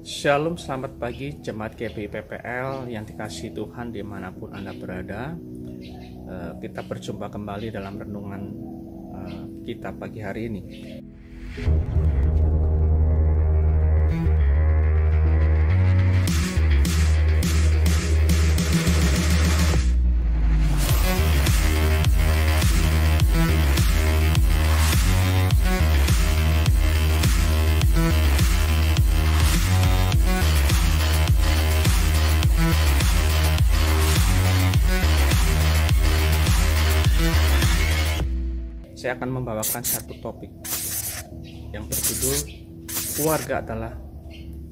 Shalom, selamat pagi Jemaat GPI PPL yang dikasih Tuhan di mana pun Anda berada. Eh, Kita berjumpa kembali dalam renungan eh, kita pagi hari ini Saya akan membawakan satu topik yang berjudul Keluarga adalah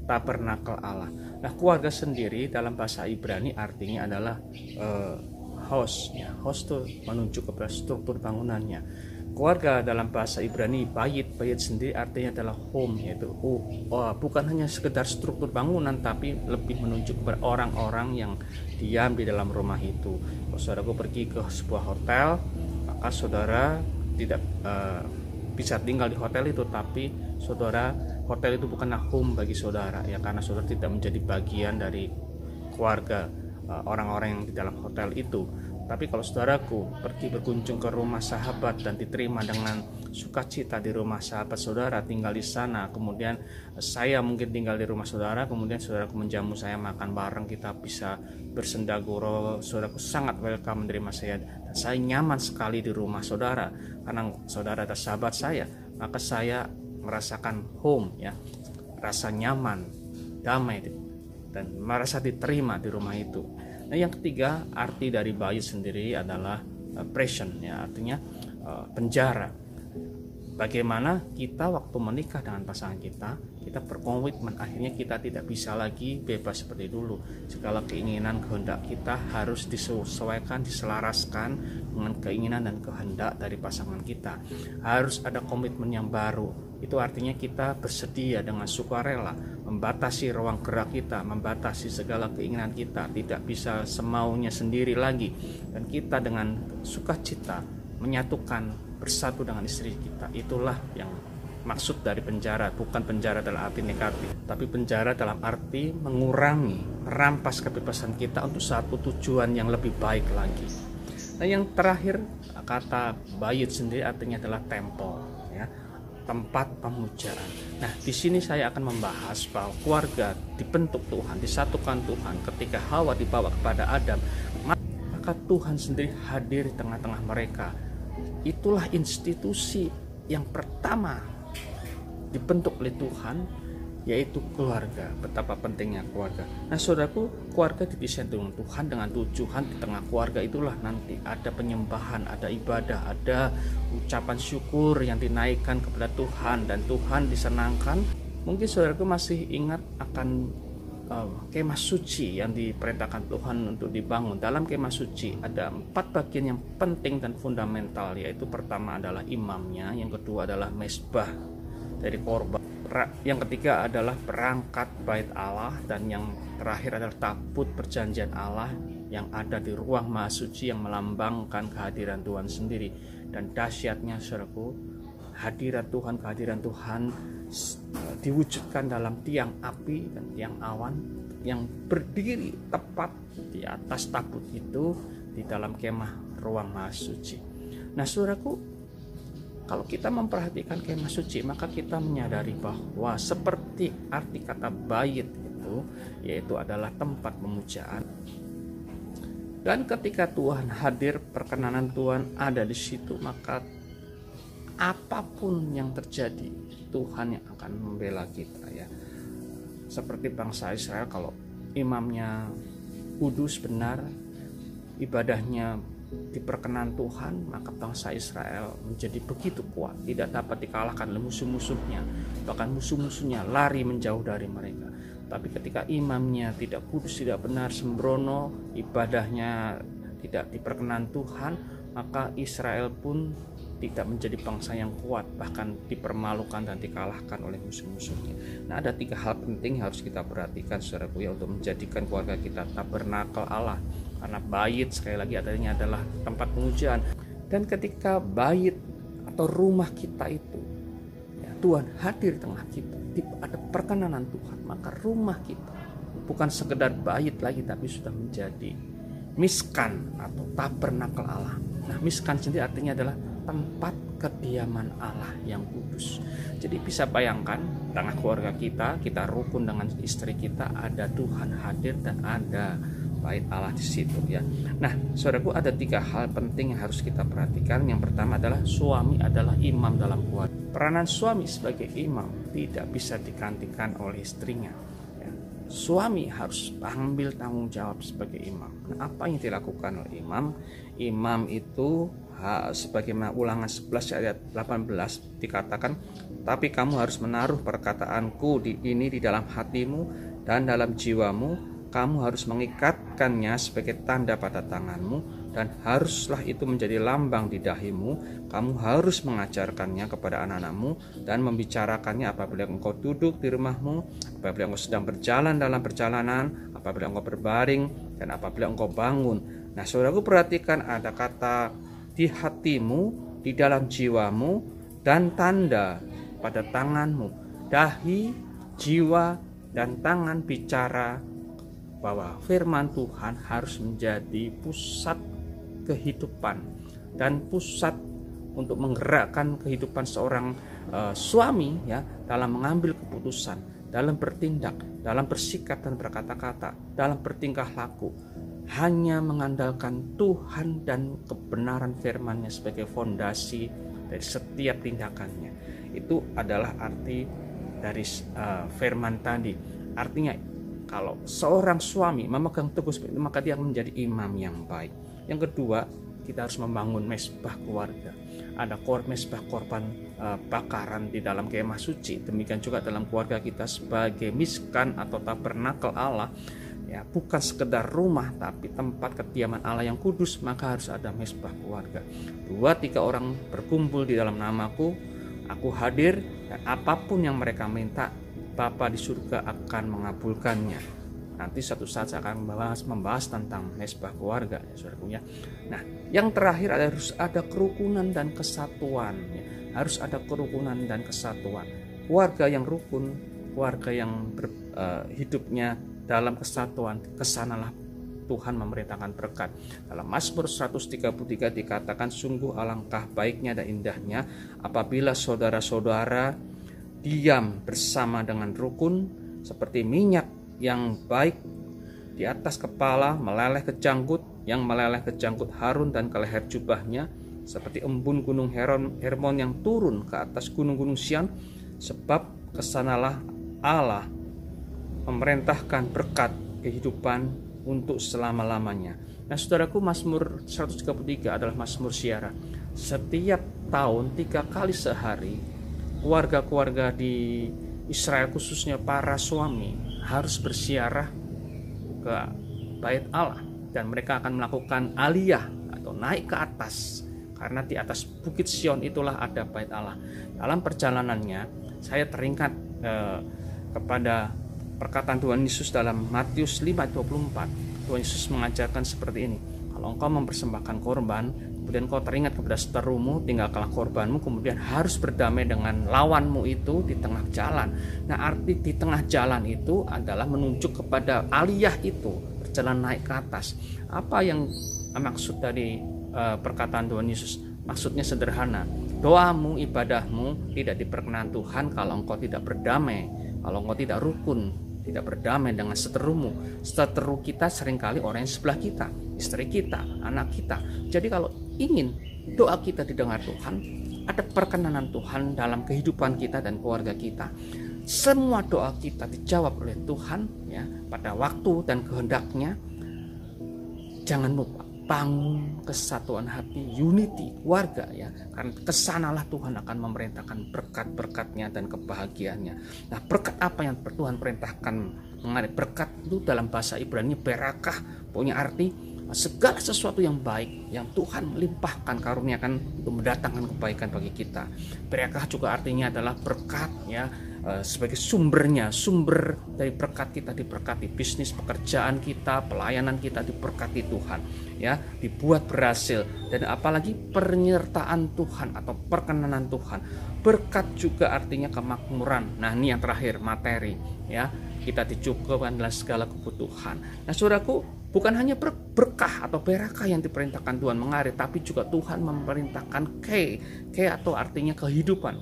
tabernakel Allah. Nah, keluarga sendiri dalam bahasa Ibrani artinya adalah eh, host. Ya, host itu menunjuk kepada struktur bangunannya. Keluarga dalam bahasa Ibrani bayit, bayit sendiri artinya adalah home yaitu oh, oh, bukan hanya sekedar struktur bangunan tapi lebih menunjuk kepada orang-orang yang diam di dalam rumah itu. Kalau saudaraku pergi ke sebuah hotel, maka saudara tidak eh, bisa tinggal di hotel itu tapi saudara hotel itu bukanlah home bagi saudara ya karena saudara tidak menjadi bagian dari keluarga eh, orang-orang yang di dalam hotel itu. Tapi kalau saudaraku pergi berkunjung ke rumah sahabat dan diterima dengan sukacita di rumah sahabat saudara tinggal di sana. Kemudian eh, saya mungkin tinggal di rumah saudara kemudian saudaraku menjamu saya makan bareng kita bisa bersendaguro saudaraku sangat welcome menerima saya dan saya nyaman sekali di rumah saudara. Karena saudara adalah sahabat saya maka saya merasakan home ya. Rasa nyaman damai dan merasa diterima di rumah itu. Nah yang ketiga arti dari bayi sendiri adalah uh, prison ya. Artinya uh, penjara bagaimana kita waktu menikah dengan pasangan kita kita berkomitmen akhirnya kita tidak bisa lagi bebas seperti dulu. Segala keinginan kehendak kita harus disesuaikan diselaraskan dengan keinginan dan kehendak dari pasangan kita. Harus ada komitmen yang baru. Itu artinya kita bersedia dengan sukarela membatasi ruang gerak kita membatasi segala keinginan kita. Tidak bisa semaunya sendiri lagi. Dan kita dengan sukacita menyatukan bersatu dengan istri kita. Itulah yang maksud dari penjara. Bukan penjara dalam arti negatif tapi penjara dalam arti mengurangi merampas kebebasan kita untuk satu tujuan yang lebih baik lagi. Nah yang terakhir kata bayit sendiri artinya adalah temple ya. Tempat pemujaan. Nah di sini saya akan membahas bahwa keluarga dibentuk Tuhan disatukan Tuhan ketika Hawa dibawa kepada Adam maka Tuhan sendiri hadir di tengah-tengah mereka itulah institusi yang pertama dibentuk oleh Tuhan yaitu keluarga. Betapa pentingnya keluarga. Nah saudaraku keluarga didesain dengan Tuhan dengan tujuan di tengah keluarga itulah nanti ada penyembahan ada ibadah ada ucapan syukur yang dinaikkan kepada Tuhan dan Tuhan disenangkan. Mungkin saudaraku masih ingat akan kemah suci yang diperintahkan Tuhan untuk dibangun. Dalam kemah suci ada empat bagian yang penting dan fundamental yaitu pertama adalah imamnya, yang kedua adalah mesbah dari korban, yang ketiga adalah perangkat bait Allah dan yang terakhir adalah tabut perjanjian Allah yang ada di ruang maha suci yang melambangkan kehadiran Tuhan sendiri dan dahsyatnya saudaraku hadirat Tuhan kehadiran Tuhan eh, diwujudkan dalam tiang api dan tiang awan yang berdiri tepat di atas tabut itu di dalam kemah ruang maha suci. Nah, saudaraku, kalau kita memperhatikan kemah suci, maka kita menyadari bahwa seperti arti kata bait itu, yaitu adalah tempat pemujaan. Dan ketika Tuhan hadir, perkenanan Tuhan ada di situ, maka apa pun yang terjadi Tuhan yang akan membela kita ya. Seperti bangsa Israel kalau imamnya kudus benar ibadahnya diperkenan Tuhan maka bangsa Israel menjadi begitu kuat tidak dapat dikalahkan oleh musuh-musuhnya bahkan musuh-musuhnya lari menjauh dari mereka. Tapi ketika imamnya tidak kudus tidak benar sembrono ibadahnya tidak diperkenan Tuhan maka Israel pun tidak menjadi bangsa yang kuat bahkan dipermalukan dan dikalahkan oleh musuh-musuhnya. Nah ada tiga hal penting yang harus kita perhatikan saudara ya untuk menjadikan keluarga kita tabernakel Allah. Karena bait sekali lagi adanya adalah tempat pengujian dan ketika bait atau rumah kita itu ya, Tuhan hadir di tengah kita ada perkenanan Tuhan maka rumah kita bukan sekedar bait lagi tapi sudah menjadi miskan atau tabernakel Allah. Nah miskan sendiri artinya adalah tempat kediaman Allah yang kudus. Jadi bisa bayangkan tengah keluarga kita, kita rukun dengan istri kita, ada Tuhan hadir dan ada bait Allah di situ ya. Nah, saudaraku ada tiga hal penting yang harus kita perhatikan. Yang pertama adalah suami adalah imam dalam keluarga. Peranan suami sebagai imam tidak bisa digantikan oleh istrinya. Ya. Suami harus ambil tanggung jawab sebagai imam. Nah, apa yang dilakukan oleh imam? Imam itu sebagaimana ulangan 11 ayat 18 dikatakan tapi kamu harus menaruh perkataanku di ini di dalam hatimu dan dalam jiwamu. Kamu harus mengikatkannya sebagai tanda pada tanganmu dan haruslah itu menjadi lambang di dahimu. Kamu harus mengajarkannya kepada anak-anakmu dan membicarakannya apabila engkau duduk di rumahmu apabila engkau sedang berjalan dalam perjalanan apabila engkau berbaring dan apabila engkau bangun. Nah saudaraku perhatikan ada kata di hatimu, di dalam jiwamu, dan tanda pada tanganmu. Dahi, jiwa, dan tangan bicara bahwa firman Tuhan harus menjadi pusat kehidupan dan pusat untuk menggerakkan kehidupan seorang uh, suami ya dalam mengambil keputusan, dalam bertindak, dalam bersikap dan berkata-kata, dalam bertingkah laku hanya mengandalkan Tuhan dan kebenaran firman-Nya sebagai fondasi dari setiap tindakannya. Itu adalah arti dari uh, firman tadi. Artinya kalau seorang suami memegang teguh seperti itu maka dia menjadi imam yang baik. Yang kedua, kita harus membangun mesbah keluarga. Ada kor mesbah korban uh, bakaran di dalam kemah suci. Demikian juga dalam keluarga kita sebagai miskan atau tabernakel Allah ya bukan sekedar rumah tapi tempat kediaman Allah yang kudus maka harus ada mesbah keluarga. Dua tiga orang berkumpul di dalam namaku aku hadir dan apa pun yang mereka minta Bapa di surga akan mengabulkannya. Nanti satu saat saya akan membahas, membahas tentang mesbah keluarga ya saudaraku nah yang terakhir ada, harus ada kerukunan dan kesatuan ya. harus ada kerukunan dan kesatuan. Keluarga yang rukun keluarga yang ber, uh, hidupnya dalam kesatuan ke sanalah Tuhan memerintahkan berkat. Dalam Mazmur 133 dikatakan sungguh alangkah baiknya dan indahnya apabila saudara-saudara diam bersama dengan rukun seperti minyak yang baik di atas kepala meleleh ke janggut yang meleleh ke janggut Harun dan ke leher jubahnya seperti embun gunung Heron, Hermon yang turun ke atas gunung-gunung Sian sebab ke sanalah Allah memerintahkan berkat kehidupan untuk selama-lamanya. Nah, saudaraku, Mazmur 133 adalah Mazmur siara. Setiap tahun tiga kali sehari, keluarga-keluarga di Israel khususnya para suami harus bersiarah ke bait Allah dan mereka akan melakukan aliyah atau naik ke atas karena di atas bukit Sion itulah ada bait Allah. Dalam perjalanannya saya teringat eh, kepada perkataan Tuhan Yesus dalam Matius 5:24 Tuhan Yesus mengajarkan seperti ini. Kalau engkau mempersembahkan korban kemudian kau teringat kepada seterumu tinggalkanlah korbanmu kemudian harus berdamai dengan lawanmu itu di tengah jalan. Nah arti di tengah jalan itu adalah menunjuk kepada aliyah itu berjalan naik ke atas. Apa yang maksud dari uh, perkataan Tuhan Yesus? Maksudnya sederhana doamu ibadahmu tidak diperkenan Tuhan kalau engkau tidak berdamai kalau engkau tidak rukun tidak berdamai dengan seterumu. Seteru kita sering kali orang yang sebelah kita, istri kita, anak kita. Jadi kalau ingin doa kita didengar Tuhan, ada perkenanan Tuhan dalam kehidupan kita dan keluarga kita. Semua doa kita dijawab oleh Tuhan ya pada waktu dan kehendaknya. Jangan lupa bangun kesatuan hati, unity, warga ya. Karena ke sanalah Tuhan akan memerintahkan berkat-berkatnya dan kebahagiaannya. Nah berkat apa yang Tuhan perintahkan mengenai berkat itu dalam bahasa Ibrani berakah punya arti segala sesuatu yang baik yang Tuhan limpahkan karuniakan untuk mendatangkan kebaikan bagi kita. Berakah juga artinya adalah berkat ya sebagai sumbernya, sumber dari berkat kita diberkati, bisnis pekerjaan kita, pelayanan kita diberkati Tuhan, ya, dibuat berhasil. Dan apalagi penyertaan Tuhan atau perkenanan Tuhan. berkat juga artinya kemakmuran. Nah ini yang terakhir materi ya. Kita dicukupkan dalam segala kebutuhan. Nah saudaraku bukan hanya berkah atau berakah yang diperintahkan Tuhan mengalir tapi juga Tuhan memerintahkan ke ke atau artinya kehidupan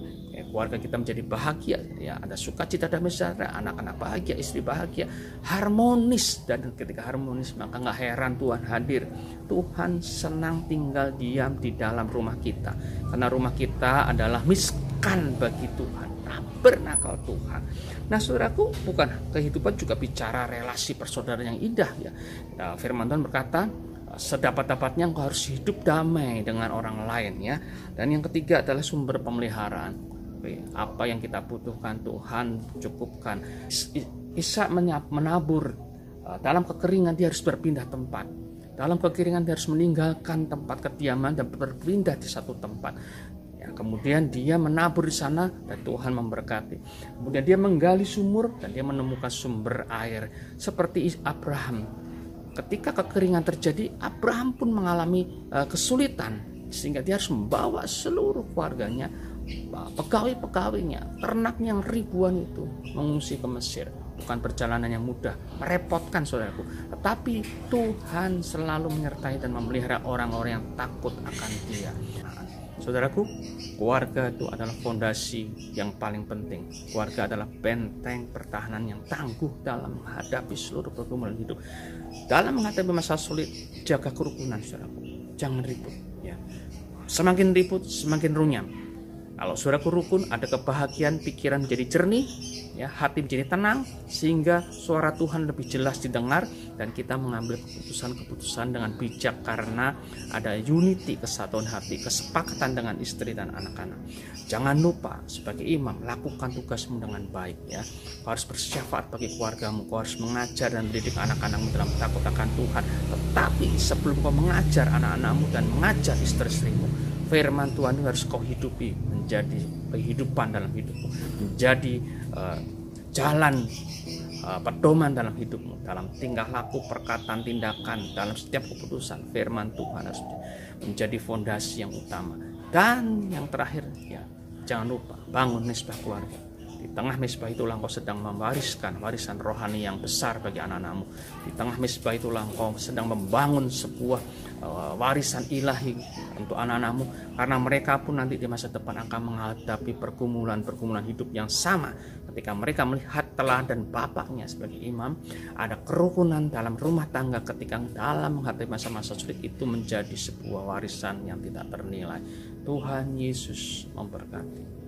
keluarga kita menjadi bahagia ya ada sukacita dan sejahtera anak-anak bahagia istri bahagia harmonis dan ketika harmonis maka nggak heran Tuhan hadir Tuhan senang tinggal diam di dalam rumah kita karena rumah kita adalah miskan bagi Tuhan bernakal Tuhan. Nah, saudaraku, bukan kehidupan juga bicara relasi persaudaraan yang indah ya. Nah, firman Tuhan berkata, sedapat-dapatnya engkau harus hidup damai dengan orang lain ya. Dan yang ketiga adalah sumber pemeliharaan. Apa yang kita butuhkan Tuhan cukupkan. Isa menabur uh, dalam kekeringan dia harus berpindah tempat. Dalam kekeringan dia harus meninggalkan tempat kediaman dan berpindah di satu tempat. Ya, kemudian dia menabur di sana dan Tuhan memberkati. Kemudian dia menggali sumur dan dia menemukan sumber air seperti Abraham. Ketika kekeringan terjadi, Abraham pun mengalami uh, kesulitan sehingga dia harus membawa seluruh keluarganya, pegawai-pegawainya, ternak yang ribuan itu mengungsi ke Mesir. Bukan perjalanan yang mudah, merepotkan saudaraku. Tetapi Tuhan selalu menyertai dan memelihara orang-orang yang takut akan dia. Saudaraku, keluarga itu adalah fondasi yang paling penting. Keluarga adalah benteng pertahanan yang tangguh dalam menghadapi seluruh pergumulan hidup. Dalam menghadapi masa sulit, jaga kerukunan, saudaraku. Jangan ribut. Ya. Semakin ribut, semakin runyam. Kalau saudaraku rukun, ada kebahagiaan, pikiran menjadi jernih, ya hati menjadi tenang sehingga suara Tuhan lebih jelas didengar dan kita mengambil keputusan-keputusan dengan bijak karena ada unity kesatuan hati kesepakatan dengan istri dan anak-anak. Jangan lupa sebagai imam lakukan tugasmu dengan baik ya. Kau harus bersyafaat bagi keluargamu kau harus mengajar dan mendidik anak-anakmu dalam takut akan Tuhan. Tetapi sebelum kau mengajar anak-anakmu dan mengajar istri-istrimu firman Tuhan harus kau hidupi menjadi kehidupan dalam hidupmu. Menjadi uh, jalan uh, pedoman dalam hidupmu. Dalam tingkah laku perkataan tindakan dalam setiap keputusan firman Tuhan harus menjadi fondasi yang utama. Dan yang terakhir ya jangan lupa bangun nisbah keluarga di tengah misbah itulah engkau sedang mewariskan warisan rohani yang besar bagi anak-anakmu. Di tengah misbah itulah engkau sedang membangun sebuah uh, warisan ilahi untuk anak-anakmu. Karena mereka pun nanti di masa depan akan menghadapi pergumulan-pergumulan hidup yang sama. Ketika mereka melihat teladan bapaknya sebagai imam, ada kerukunan dalam rumah tangga ketika dalam menghadapi masa-masa sulit itu menjadi sebuah warisan yang tidak ternilai. Tuhan Yesus memberkati.